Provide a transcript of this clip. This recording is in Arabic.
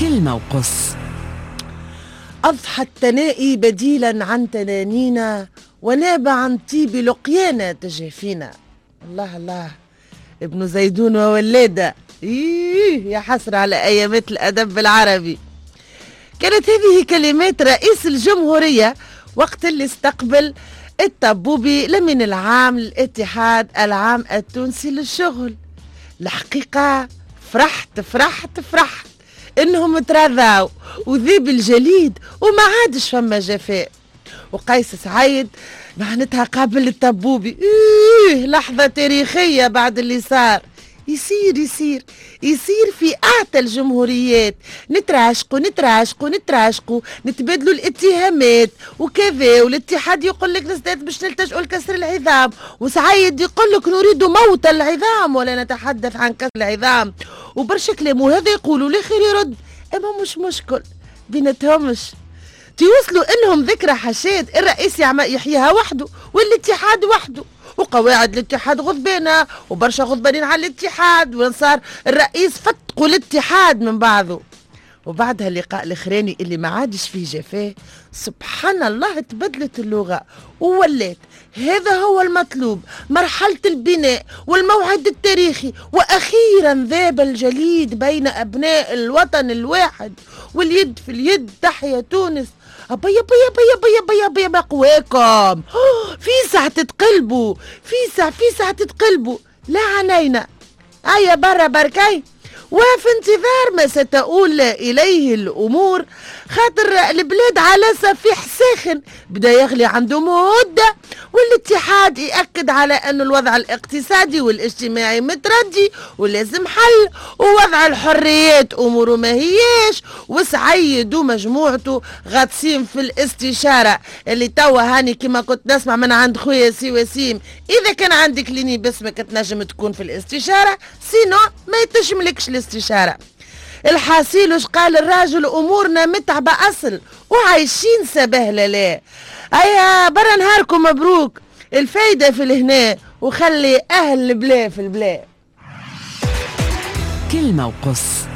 كلمة وقص. أضحى التنائي بديلا عن تنانينا وناب عن طيب لقيانا تجافينا الله الله. ابن زيدون وولادة. إيه يا حسرة على أيامات الأدب بالعربي. كانت هذه كلمات رئيس الجمهورية وقت اللي استقبل الطبوبي لمن العام للاتحاد العام التونسي للشغل. الحقيقة فرحت فرحت فرحت. إنهم تراضاو وذيب الجليد وما عادش فما جفاء. وقيس سعيد معناتها قابل الطبوبي إيه لحظة تاريخية بعد اللي صار. يصير يصير يصير في أعتى الجمهوريات. نتراشقوا نتراشقوا نتراشقوا نتبادلوا الاتهامات. وكذا والاتحاد يقول لك الاستاذ باش نلتجئوا لكسر العظام. وسعيد يقول لك نريد موت العظام ولا نتحدث عن كسر العظام. وبرشا كلام وهذا يقولوا الآخر يرد أما مش مشكل بيناتهمش. توصلوا إنهم ذكرى حشاد الرئيس يحييها وحده والاتحاد وحده. وقواعد الاتحاد غضبانه وبرشا غضبانين على الاتحاد وصار الرئيس فتقوا الاتحاد من بعضه. وبعدها اللقاء الأخراني اللي ما عادش فيه جفاه سبحان الله تبدلت اللغة وولات هذا هو المطلوب مرحلة البناء والموعد التاريخي وأخيرا ذاب الجليد بين أبناء الوطن الواحد واليد في اليد تحيا تونس. أبا يا بيا بيا بيا بيا بيا بقواكم في ساعة تتقلبوا في ساعة في ساعة تتقلبوا. لا عنينا هيا برا بركي وفي انتظار ما ستؤول إليه الأمور خاطر البلاد على سفيح ساخن بدا يغلي عنده مدة والاتحاد يأكد على أن الوضع الاقتصادي والاجتماعي متردي ولازم حل ووضع الحريات أموره ما هياش وسعيد ومجموعته غاطسين في الاستشارة اللي توا هاني كما كنت نسمع من عند خويا سي وسيم إذا كان عندك ligne باسمك تنجم تكون في الاستشارة sinon ما يتشملكش الاستشارة. الحاصيل وش قال الراجل أمورنا متعبة أصل وعايشين سبهله لا أيا برا نهاركم مبروك. الفايدة في الهنا وخلي أهل البلا في البلا كلمة وقص.